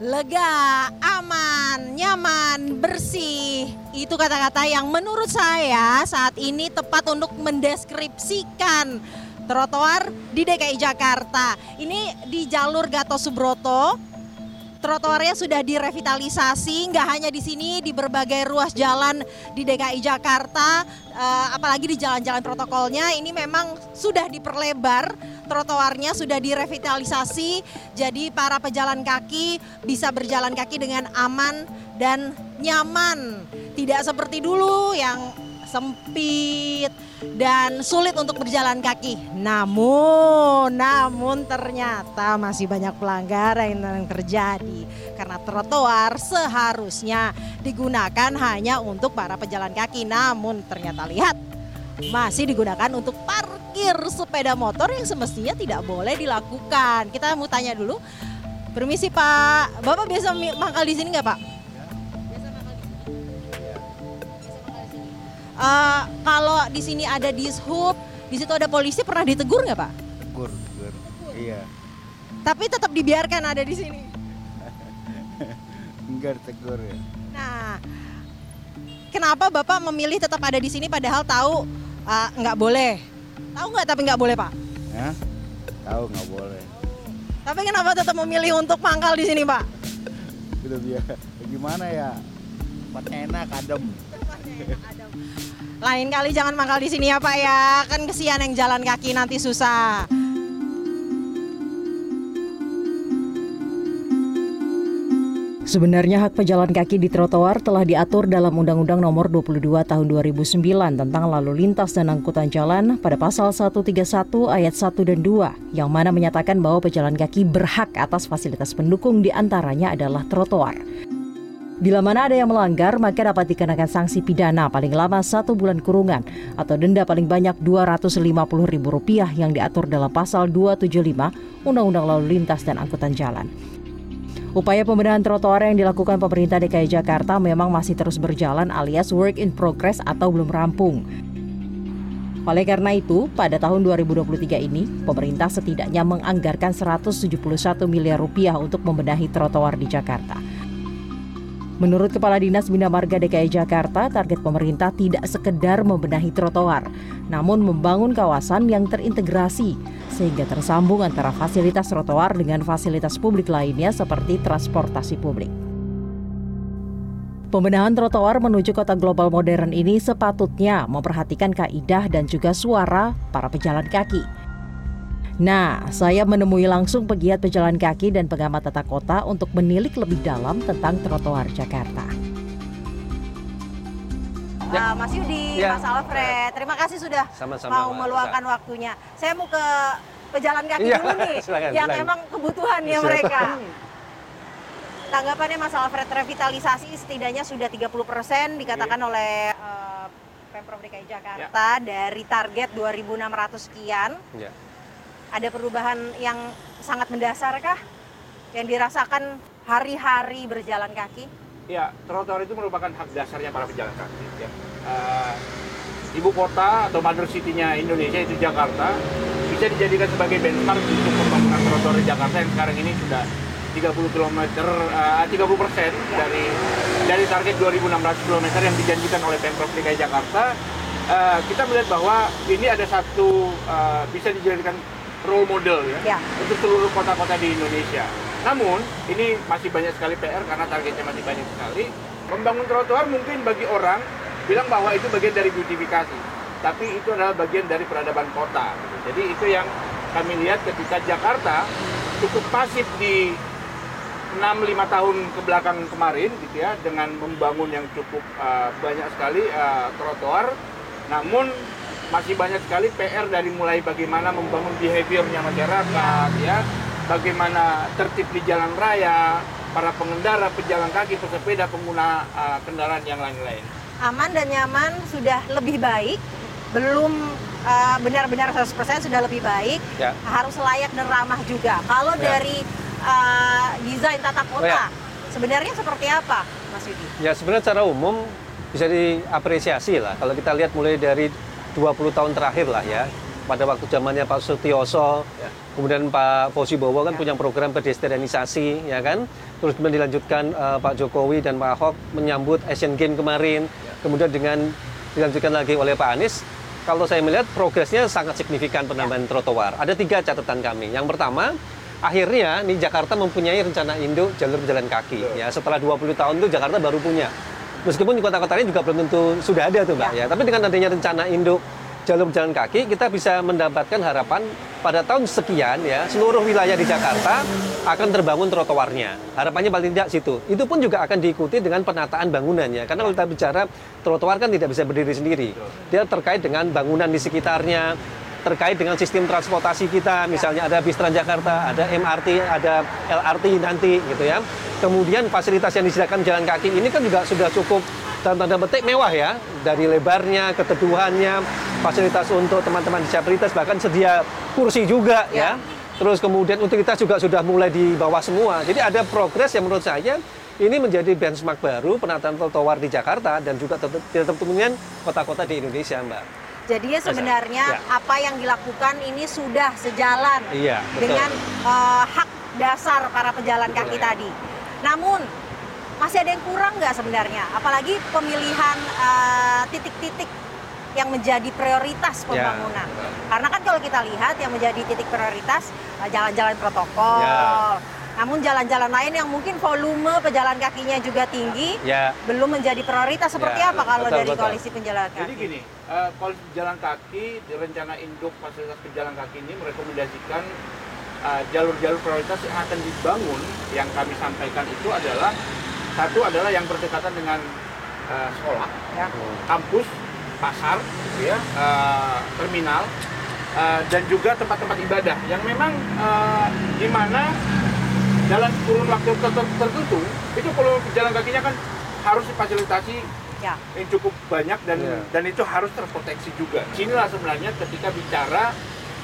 lega, aman, nyaman, bersih. Itu kata-kata yang menurut saya saat ini tepat untuk mendeskripsikan trotoar di DKI Jakarta. Ini di jalur Gatot Subroto. Trotoarnya sudah direvitalisasi, nggak hanya di sini, di berbagai ruas jalan di DKI Jakarta, eh, apalagi di jalan-jalan protokolnya, ini memang sudah diperlebar trotoarnya sudah direvitalisasi jadi para pejalan kaki bisa berjalan kaki dengan aman dan nyaman. Tidak seperti dulu yang sempit dan sulit untuk berjalan kaki. Namun, namun ternyata masih banyak pelanggaran yang terjadi karena trotoar seharusnya digunakan hanya untuk para pejalan kaki. Namun ternyata lihat masih digunakan untuk parkir sepeda motor yang semestinya tidak boleh dilakukan. Kita mau tanya dulu. Permisi Pak, Bapak biasa mangkal di sini nggak Pak? Uh, kalau di sini ada dishub, di situ ada polisi, pernah ditegur nggak Pak? Tegur, tegur. Iya. Tapi tetap dibiarkan ada di sini. Enggak tegur ya. Nah, kenapa Bapak memilih tetap ada di sini padahal tahu uh, nggak boleh? Tahu nggak tapi nggak boleh Pak? Ya? Tahu nggak boleh. Tapi kenapa tetap memilih untuk mangkal di sini Pak? Udah biar gimana ya? Tempatnya enak, adem. Lain kali jangan mangkal di sini ya Pak ya, kan kesian yang jalan kaki nanti susah. Sebenarnya hak pejalan kaki di trotoar telah diatur dalam Undang-Undang Nomor 22 Tahun 2009 tentang lalu lintas dan angkutan jalan pada pasal 131 ayat 1 dan 2 yang mana menyatakan bahwa pejalan kaki berhak atas fasilitas pendukung di antaranya adalah trotoar. Bila mana ada yang melanggar, maka dapat dikenakan sanksi pidana paling lama satu bulan kurungan atau denda paling banyak Rp250.000 yang diatur dalam pasal 275 Undang-Undang Lalu Lintas dan Angkutan Jalan. Upaya pembenahan trotoar yang dilakukan pemerintah DKI Jakarta memang masih terus berjalan alias work in progress atau belum rampung. Oleh karena itu, pada tahun 2023 ini, pemerintah setidaknya menganggarkan 171 miliar rupiah untuk membenahi trotoar di Jakarta. Menurut Kepala Dinas Bina Marga DKI Jakarta, target pemerintah tidak sekedar membenahi trotoar, namun membangun kawasan yang terintegrasi sehingga tersambung antara fasilitas trotoar dengan fasilitas publik lainnya seperti transportasi publik. Pembenahan trotoar menuju kota global modern ini sepatutnya memperhatikan kaidah dan juga suara para pejalan kaki. Nah, saya menemui langsung pegiat pejalan kaki dan pengamat tata kota untuk menilik lebih dalam tentang trotoar Jakarta. Ya. Uh, Mas Yudi, ya. Mas Alfred, terima kasih sudah Sama-sama, mau meluangkan waktunya. Saya mau ke pejalan kaki ya, dulu nih, silakan, yang silakan. emang kebutuhan ya mereka. Tanggapannya Mas Alfred, revitalisasi setidaknya sudah 30 persen dikatakan ya. oleh uh, Pemprov DKI Jakarta ya. dari target 2.600 sekian. Ya. Ada perubahan yang sangat mendasar kah yang dirasakan hari-hari berjalan kaki? Ya, trotoar itu merupakan hak dasarnya para pejalan kaki. Ya. Uh, ibu kota atau mother city-nya Indonesia itu Jakarta bisa dijadikan sebagai benchmark untuk pembangunan trotoar di Jakarta yang sekarang ini sudah 30 km, uh, 30 persen dari dari target 2.600 km yang dijanjikan oleh Pemprov DKI Jakarta. Uh, kita melihat bahwa ini ada satu uh, bisa dijadikan role model ya, ya. untuk seluruh kota-kota di Indonesia. Namun ini masih banyak sekali PR karena targetnya masih banyak sekali. Membangun trotoar mungkin bagi orang bilang bahwa itu bagian dari beautifikasi, tapi itu adalah bagian dari peradaban kota. Jadi itu yang kami lihat ketika Jakarta cukup pasif di 6-5 tahun ke belakang kemarin gitu ya dengan membangun yang cukup uh, banyak sekali uh, trotoar namun masih banyak sekali PR dari mulai bagaimana membangun behaviornya masyarakat ya bagaimana tertib di jalan raya, para pengendara, pejalan kaki, pesepeda, pengguna uh, kendaraan yang lain-lain. Aman dan nyaman sudah lebih baik, belum uh, benar-benar uh, 100% sudah lebih baik, ya. harus layak dan ramah juga. Kalau ya. dari uh, desain tata kota, oh, ya. sebenarnya seperti apa, Mas Yudi? Ya sebenarnya secara umum bisa diapresiasi lah. Kalau kita lihat mulai dari 20 tahun terakhir lah ya, pada waktu zamannya Pak Sutioso, Ya. kemudian Pak Fauzi Bowo kan punya program pedestrianisasi, ya kan? Terus kemudian dilanjutkan eh, Pak Jokowi dan Pak Ahok menyambut Asian Games kemarin, kemudian dengan dilanjutkan lagi oleh Pak Anies. Kalau saya melihat progresnya sangat signifikan penambahan trotoar. Ada tiga catatan kami. Yang pertama, akhirnya nih Jakarta mempunyai rencana induk jalur pejalan kaki. Ya, setelah 20 tahun itu Jakarta baru punya. Meskipun di kota-kota lain juga belum tentu sudah ada tuh Mbak ya. Tapi dengan adanya rencana induk jalur pejalan kaki, kita bisa mendapatkan harapan pada tahun sekian ya seluruh wilayah di Jakarta akan terbangun trotoarnya. Harapannya paling tidak situ. Itu pun juga akan diikuti dengan penataan bangunannya. Karena kalau kita bicara trotoar kan tidak bisa berdiri sendiri. Dia terkait dengan bangunan di sekitarnya, terkait dengan sistem transportasi kita, misalnya ada bis Transjakarta, ada MRT, ada LRT nanti gitu ya. Kemudian fasilitas yang disediakan jalan kaki ini kan juga sudah cukup dalam tanda petik mewah ya, dari lebarnya, keteduhannya, fasilitas untuk teman-teman disabilitas bahkan sedia kursi juga ya. Terus kemudian utilitas juga sudah mulai di bawah semua. Jadi ada progres yang menurut saya ini menjadi benchmark baru penataan trotoar di Jakarta dan juga tetap kemudian kota-kota di Indonesia, Mbak. Jadi ya sebenarnya Ya. apa yang dilakukan ini sudah sejalan Iya, betul. dengan eh, hak dasar para pejalan kaki tadi. Namun masih ada yang kurang nggak sebenarnya? Apalagi pemilihan eh, titik-titik yang menjadi prioritas Ya. pembangunan. Karena kan kalau kita lihat yang menjadi titik prioritas eh, jalan-jalan protokol. Ya. Namun jalan-jalan lain yang mungkin volume pejalan kakinya juga tinggi Ya, belum menjadi prioritas. Seperti Ya, apa kalau betul, dari betul. koalisi penjalan kaki? Jadi gini, eh, koalisi pejalan kaki di rencana induk fasilitas pejalan kaki ini merekomendasikan eh, jalur-jalur prioritas yang akan dibangun yang kami sampaikan itu adalah satu adalah yang berdekatan dengan eh, sekolah, Ya. kampus, pasar, gitu ya, eh, terminal, eh, dan juga tempat-tempat ibadah yang memang eh, di mana dalam kurun waktu ter- tertentu itu kalau pejalan kakinya kan harus difasilitasi Ya. yang cukup banyak dan Iya. dan itu harus terproteksi juga. Sinilah sebenarnya ketika bicara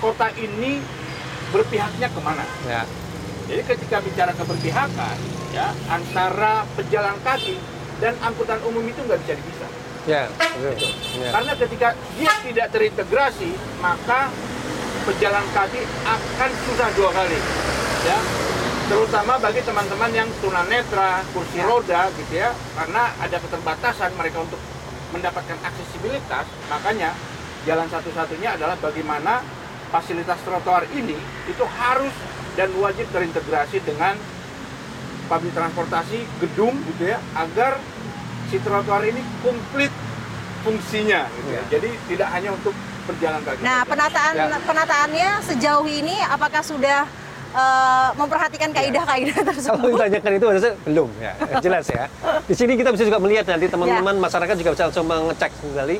kota ini berpihaknya ke mana. ya. Jadi ketika bicara keberpihakan, ya antara pejalan kaki dan angkutan umum itu nggak bisa dipisah. Ya, betul. Ya. Karena ketika dia tidak terintegrasi, maka pejalan kaki akan susah dua kali. Ya, terutama bagi teman-teman yang tunanetra, kursi roda gitu ya, karena ada keterbatasan mereka untuk mendapatkan aksesibilitas, makanya jalan satu-satunya adalah bagaimana fasilitas trotoar ini itu harus dan wajib terintegrasi dengan public transportasi gedung gitu ya agar si trotoar ini komplit fungsinya gitu ya. Ya. Jadi tidak hanya untuk berjalan kaki. Nah, penataan Ya. penataannya sejauh ini apakah sudah eh, memperhatikan kaidah-kaidah Kalau tersebut? ditanyakan itu harusnya belum ya, jelas ya. Di sini kita bisa juga melihat nanti teman-teman masyarakat juga bisa langsung mengecek kembali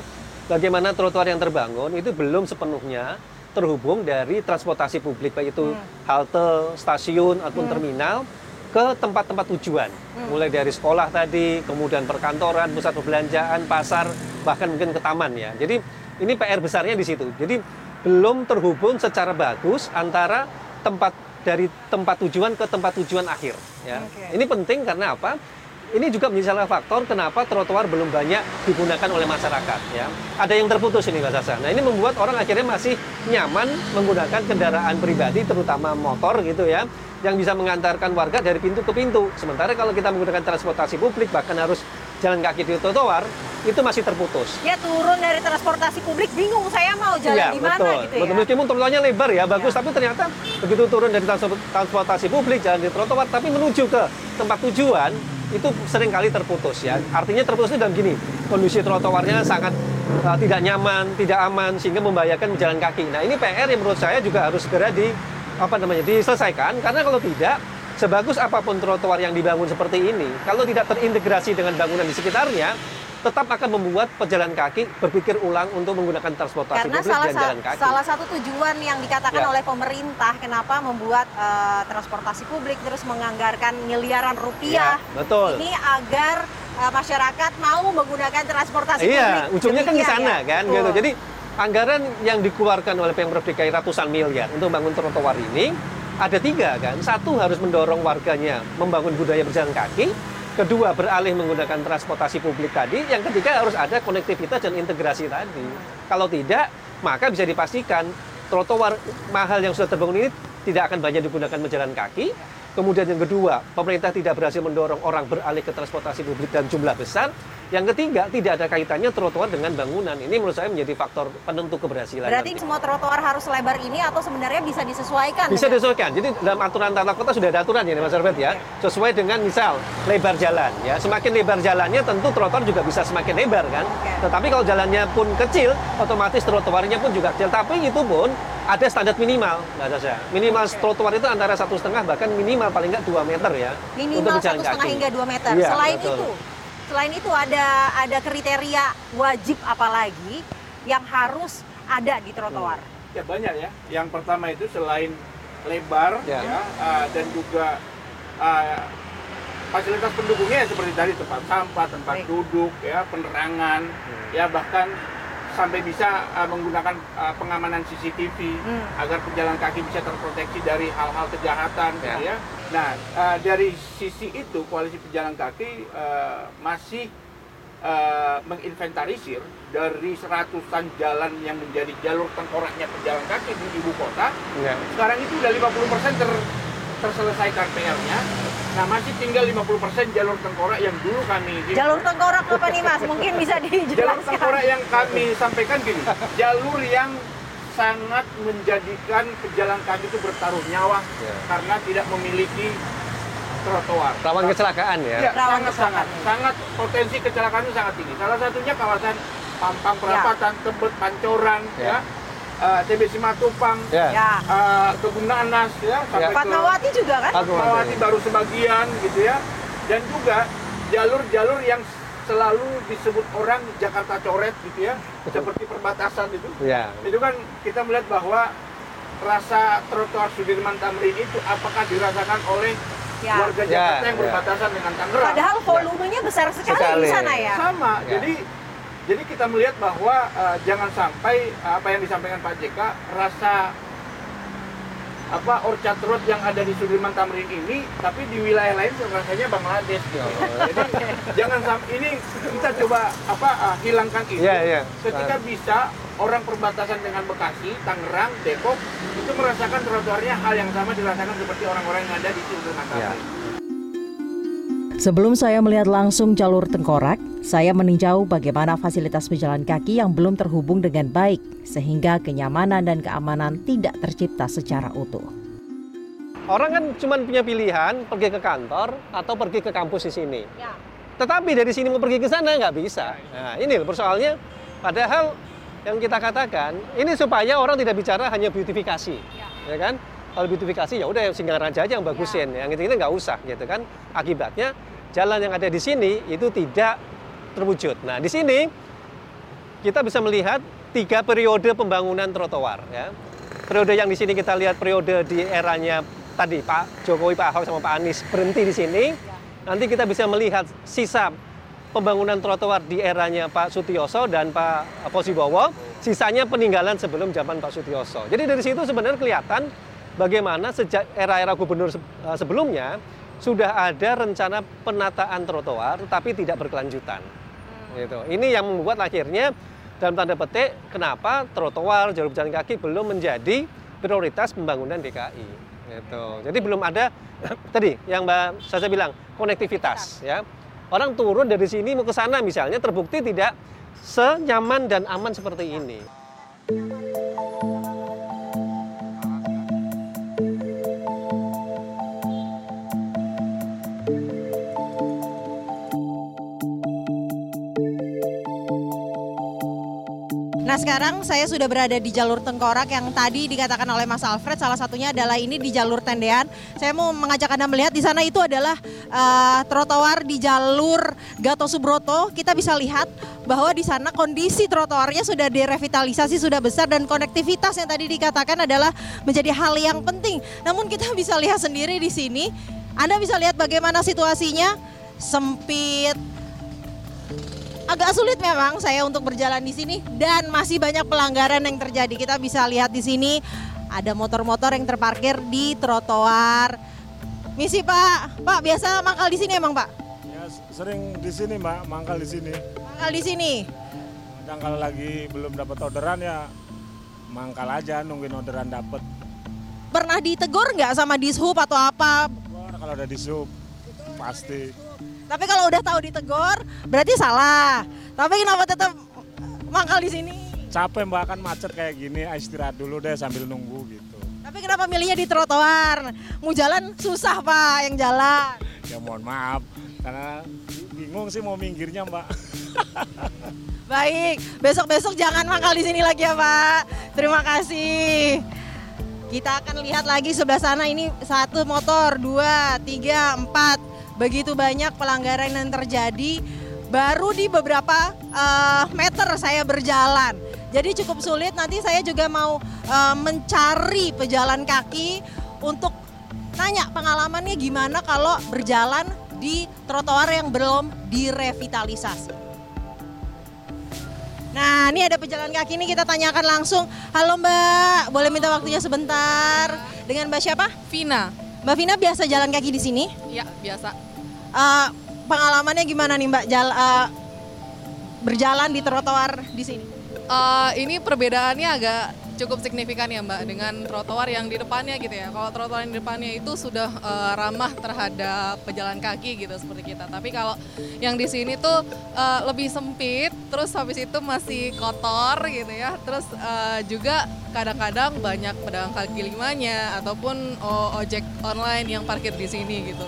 bagaimana trotoar yang terbangun itu belum sepenuhnya terhubung dari transportasi publik baik itu halte, stasiun ataupun terminal ke tempat-tempat tujuan. Mulai dari sekolah tadi, kemudian perkantoran, pusat perbelanjaan, pasar, bahkan mungkin ke taman ya. Jadi ini PR besarnya di situ. Jadi belum terhubung secara bagus antara tempat dari tempat tujuan ke tempat tujuan akhir. Ya. Oke. Ini penting karena apa? Ini juga menjadi salah faktor kenapa trotoar belum banyak digunakan oleh masyarakat. Ya. Ada yang terputus ini Mas Hasan. Nah ini membuat orang akhirnya masih nyaman menggunakan kendaraan pribadi, terutama motor gitu ya, yang bisa mengantarkan warga dari pintu ke pintu. Sementara kalau kita menggunakan transportasi publik, bahkan harus jalan kaki di trotoar, itu masih terputus. Ya turun dari transportasi publik bingung saya mau jalan Iya, di mana betul. gitu betul. ya. Meskipun trotoarnya lebar ya, bagus, Iya. tapi ternyata begitu turun dari trans- transportasi publik, jalan di trotoar, tapi menuju ke tempat tujuan, itu sering kali terputus ya. Artinya terputus itu dalam gini, kondisi trotoarnya sangat uh, tidak nyaman, tidak aman, sehingga membahayakan pejalan kaki. Nah ini PR yang menurut saya juga harus segera di apa namanya diselesaikan, karena kalau tidak, sebagus apa pun trotoar yang dibangun seperti ini, kalau tidak terintegrasi dengan bangunan di sekitarnya, tetap akan membuat pejalan kaki berpikir ulang untuk menggunakan transportasi Karena publik salah, dan jalan kaki. salah satu tujuan yang dikatakan Ya. oleh pemerintah kenapa membuat eh, transportasi publik terus menganggarkan miliaran rupiah. Ya, betul. Ini agar eh, masyarakat mau menggunakan transportasi publik. Iya, ujungnya kan ke Demikian sana ya? kan Betul. gitu. Jadi anggaran yang dikeluarkan oleh Pemprov DKI ratusan miliar untuk membangun trotoar ini ada tiga kan. Satu harus mendorong warganya membangun budaya berjalan kaki. Kedua beralih menggunakan transportasi publik tadi. Yang ketiga harus ada konektivitas dan integrasi tadi. Kalau tidak, maka bisa dipastikan trotoar mahal yang sudah terbangun ini tidak akan banyak digunakan pejalan kaki. Kemudian yang kedua, pemerintah tidak berhasil mendorong orang beralih ke transportasi publik dalam jumlah besar. Yang ketiga, tidak ada kaitannya trotoar dengan bangunan. Ini menurut saya menjadi faktor penentu keberhasilan. Berarti nanti. semua trotoar harus lebar ini atau sebenarnya bisa disesuaikan? Bisa dengan- disesuaikan. Jadi dalam aturan tata kota sudah ada aturan ya Mas Arbet ya. Sesuai dengan misal lebar jalan ya. Semakin lebar jalannya tentu trotoar juga bisa semakin lebar kan. Oke. Tetapi kalau jalannya pun kecil, otomatis trotoarnya pun juga kecil. Tapi itu pun ada standar minimal, Mbak Sasha. Minimal trotoar itu antara satu setengah bahkan minimal paling nggak 2 meter ya. Minimal satu setengah hingga 2 meter. Iya, selain betul. itu, selain itu ada ada kriteria wajib apa lagi yang harus ada di trotoar? Ya banyak ya. Yang pertama itu selain lebar Ya. ya, uh, dan juga uh, fasilitas pendukungnya ya seperti tadi tempat sampah, tempat Baik. duduk, ya penerangan, Hmm. ya bahkan sampai bisa uh, menggunakan uh, pengamanan CCTV Hmm. agar pejalan kaki bisa terproteksi dari hal-hal kejahatan, gitu Ya. ya. Nah uh, dari sisi itu koalisi pejalan kaki uh, masih uh, menginventarisir dari seratusan jalan yang menjadi jalur tengkoraknya pejalan kaki di ibu kota Ya. sekarang itu udah 50% ter, terselesaikan PR-nya nah masih tinggal 50% jalur tengkorak yang dulu kami Jalur tengkorak apa nih Mas? Mungkin bisa jalur dijelaskan. tengkorak yang kami sampaikan gini jalur yang sangat menjadikan pejalan kaki itu bertaruh nyawa Ya. karena tidak memiliki trotoar Rawan kecelakaan ya. Ya, Rawan sangat sangat potensi kecelakaan itu sangat tinggi. Salah satunya kawasan Pampang Perapatan, Tebet Pancoran, Ya. ya, eh, TB Simatupang, Ya. Ya. eh, Kebun Nanas, ya, sampai ke Fatmawati juga kan? Fatmawati baru sebagian, gitu ya, dan juga jalur-jalur yang selalu disebut orang Jakarta coret, gitu ya, seperti perbatasan itu. Ya. Itu kan kita melihat bahwa rasa trotoar Sudirman Tamrin itu apakah dirasakan oleh Ya. warga Ya, Jakarta yang ya. berbatasan dengan Tangerang. Padahal volumenya besar sekali, Sekali. di sana ya. sama. Ya. Jadi jadi kita melihat bahwa eh, jangan sampai eh, apa yang disampaikan Pak JK rasa apa Orchard Road yang ada di Sudirman Tamrin ini, tapi di wilayah lain rasanya Bangladesh. Gitu. Oh. Jadi jangan sampai ini kita coba apa eh, hilangkan itu. Iya, iya. Ketika bisa orang perbatasan dengan Bekasi, Tangerang, Depok itu merasakan trotoarnya hal yang sama dirasakan seperti orang-orang yang ada di Sudirman Tamrin. Ya. Sebelum saya melihat langsung jalur tengkorak, saya meninjau bagaimana fasilitas pejalan kaki yang belum terhubung dengan baik, sehingga kenyamanan dan keamanan tidak tercipta secara utuh. Orang kan cuma punya pilihan pergi ke kantor atau pergi ke kampus di sini. Ya. Tetapi dari sini mau pergi ke sana nggak bisa. Nah, ini loh persoalannya. Padahal yang kita katakan ini supaya orang tidak bicara hanya beautifikasi, ya, kan? Kalau beautifikasi ya udah singgah raja aja yang bagusin, yang itu ini nggak usah gitu kan. Akibatnya jalan yang ada di sini itu tidak terwujud. Nah di sini kita bisa melihat tiga periode pembangunan trotoar ya. Periode yang di sini kita lihat periode di eranya tadi Pak Jokowi, Pak Ahok sama Pak Anies berhenti di sini. Nanti kita bisa melihat sisa pembangunan trotoar di eranya Pak Sutioso dan Pak Posibowo. Sisanya peninggalan sebelum zaman Pak Sutioso. Jadi dari situ sebenarnya kelihatan bagaimana sejak era-era gubernur eh, sebelumnya sudah ada rencana penataan trotoar tetapi tidak berkelanjutan. Gitu. Ini yang membuat akhirnya dalam tanda petik kenapa trotoar jalur pejalan kaki belum menjadi prioritas pembangunan DKI. Gitu. Jadi belum ada tadi yang Mbak Sasa bilang konektivitas ya. Orang turun dari sini mau ke sana misalnya terbukti tidak senyaman dan aman seperti ini. Nah sekarang saya sudah berada di jalur tengkorak yang tadi dikatakan oleh Mas Alfred salah satunya adalah ini di jalur tendean. Saya mau mengajak anda melihat di sana itu adalah eh, trotoar di jalur Gatot Subroto. Kita bisa lihat bahwa di sana kondisi trotoarnya sudah direvitalisasi sudah besar dan konektivitas yang tadi dikatakan adalah menjadi hal yang penting. Namun kita bisa lihat sendiri di sini. Anda bisa lihat bagaimana situasinya sempit, agak sulit memang saya untuk berjalan di sini dan masih banyak pelanggaran yang terjadi. Kita bisa lihat di sini ada motor-motor yang terparkir di trotoar. Misi Pak, Pak biasa mangkal di sini emang Pak? Ya sering di sini mbak, mangkal di sini. Mangkal di sini. Kadang kalau lagi belum dapat orderan ya mangkal aja nungguin orderan dapet. Pernah ditegur nggak sama dishub atau apa? Kalau udah di sub pasti. Tapi kalau udah tahu ditegur, berarti salah. Tapi kenapa tetap mangkal di sini? Capek mbak kan macet kayak gini, ah, istirahat dulu deh sambil nunggu gitu. Tapi kenapa milihnya di trotoar? Mau jalan susah pak yang jalan. Ya mohon maaf, karena bingung sih mau minggirnya mbak. Baik, besok-besok jangan mangkal di sini lagi ya Pak. Terima kasih. Kita akan lihat lagi sebelah sana ini satu motor, dua, tiga, empat. Begitu banyak pelanggaran yang terjadi baru di beberapa eh, meter saya berjalan. Jadi cukup sulit. Nanti saya juga mau eh, mencari pejalan kaki untuk tanya pengalamannya gimana kalau berjalan di trotoar yang belum direvitalisasi. Nah, ini ada pejalan kaki ini kita tanyakan langsung. Halo Mbak, boleh minta waktunya sebentar? Dengan Mbak siapa? Vina, Mbak Vina biasa jalan kaki di sini. ya biasa. Eh, pengalamannya gimana nih Mbak jal, eh, berjalan di trotoar di sini? Eh, ini perbedaannya agak cukup signifikan ya Mbak dengan trotoar yang di depannya gitu ya. Kalau trotoar yang di depannya itu sudah eh, ramah terhadap pejalan kaki gitu seperti kita. Tapi kalau yang di sini tuh eh, lebih sempit, terus habis itu masih kotor gitu ya. Terus eh, juga kadang-kadang banyak pedagang kaki limanya ataupun ojek online yang parkir di sini gitu.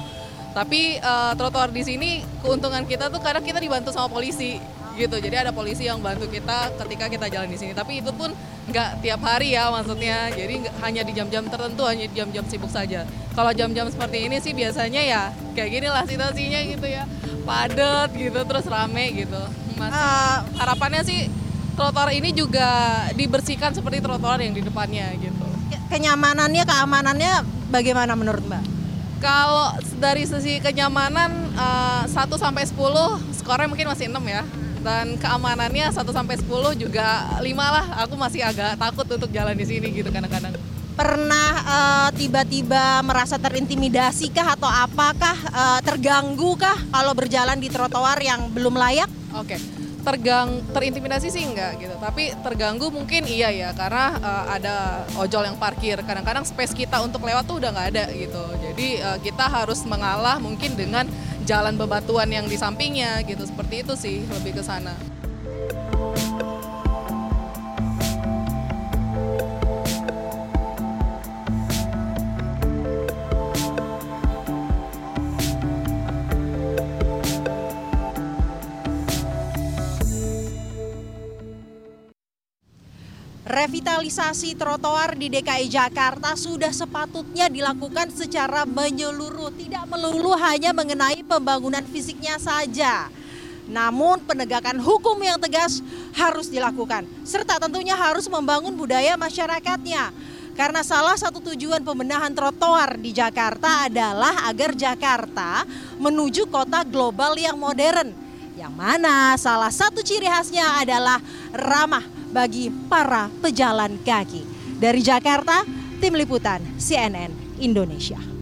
Tapi eh, trotoar di sini keuntungan kita tuh kadang kita dibantu sama polisi gitu. Jadi ada polisi yang bantu kita ketika kita jalan di sini. Tapi itu pun nggak tiap hari ya maksudnya. Jadi nggak- hanya di jam-jam tertentu, hanya di jam-jam sibuk saja. Kalau jam-jam seperti ini sih biasanya ya kayak gini lah situasinya gitu ya. Padat gitu, terus rame gitu. Masih, Eh, harapannya sih trotoar ini juga dibersihkan seperti trotoar yang di depannya gitu. ke- kenyamanannya, keamanannya bagaimana menurut Mbak? Kalau dari sisi kenyamanan eh, 1 sampai 10 skornya mungkin masih 6 ya. Dan keamanannya 1 sampai 10 juga 5 lah. Aku masih agak takut untuk jalan di sini gitu kadang-kadang. Pernah eh, tiba-tiba merasa terintimidasi kah atau apakah eh, terganggu kah kalau berjalan di trotoar yang belum layak? Oke. Tergang terintimidasi sih enggak gitu. Tapi terganggu mungkin iya ya karena eh, ada ojol yang parkir. Kadang-kadang space kita untuk lewat tuh udah nggak ada gitu. Jadi eh, kita harus mengalah mungkin dengan jalan bebatuan yang di sampingnya gitu. Seperti itu sih lebih ke sana. Revitalisasi trotoar di DKI Jakarta sudah sepatutnya dilakukan secara menyeluruh, tidak melulu hanya mengenai pembangunan fisiknya saja. Namun penegakan hukum yang tegas harus dilakukan, serta tentunya harus membangun budaya masyarakatnya. Karena salah satu tujuan pembenahan trotoar di Jakarta adalah agar Jakarta menuju kota global yang modern. Yang mana salah satu ciri khasnya adalah ramah bagi para pejalan kaki. Dari Jakarta, tim liputan CNN Indonesia.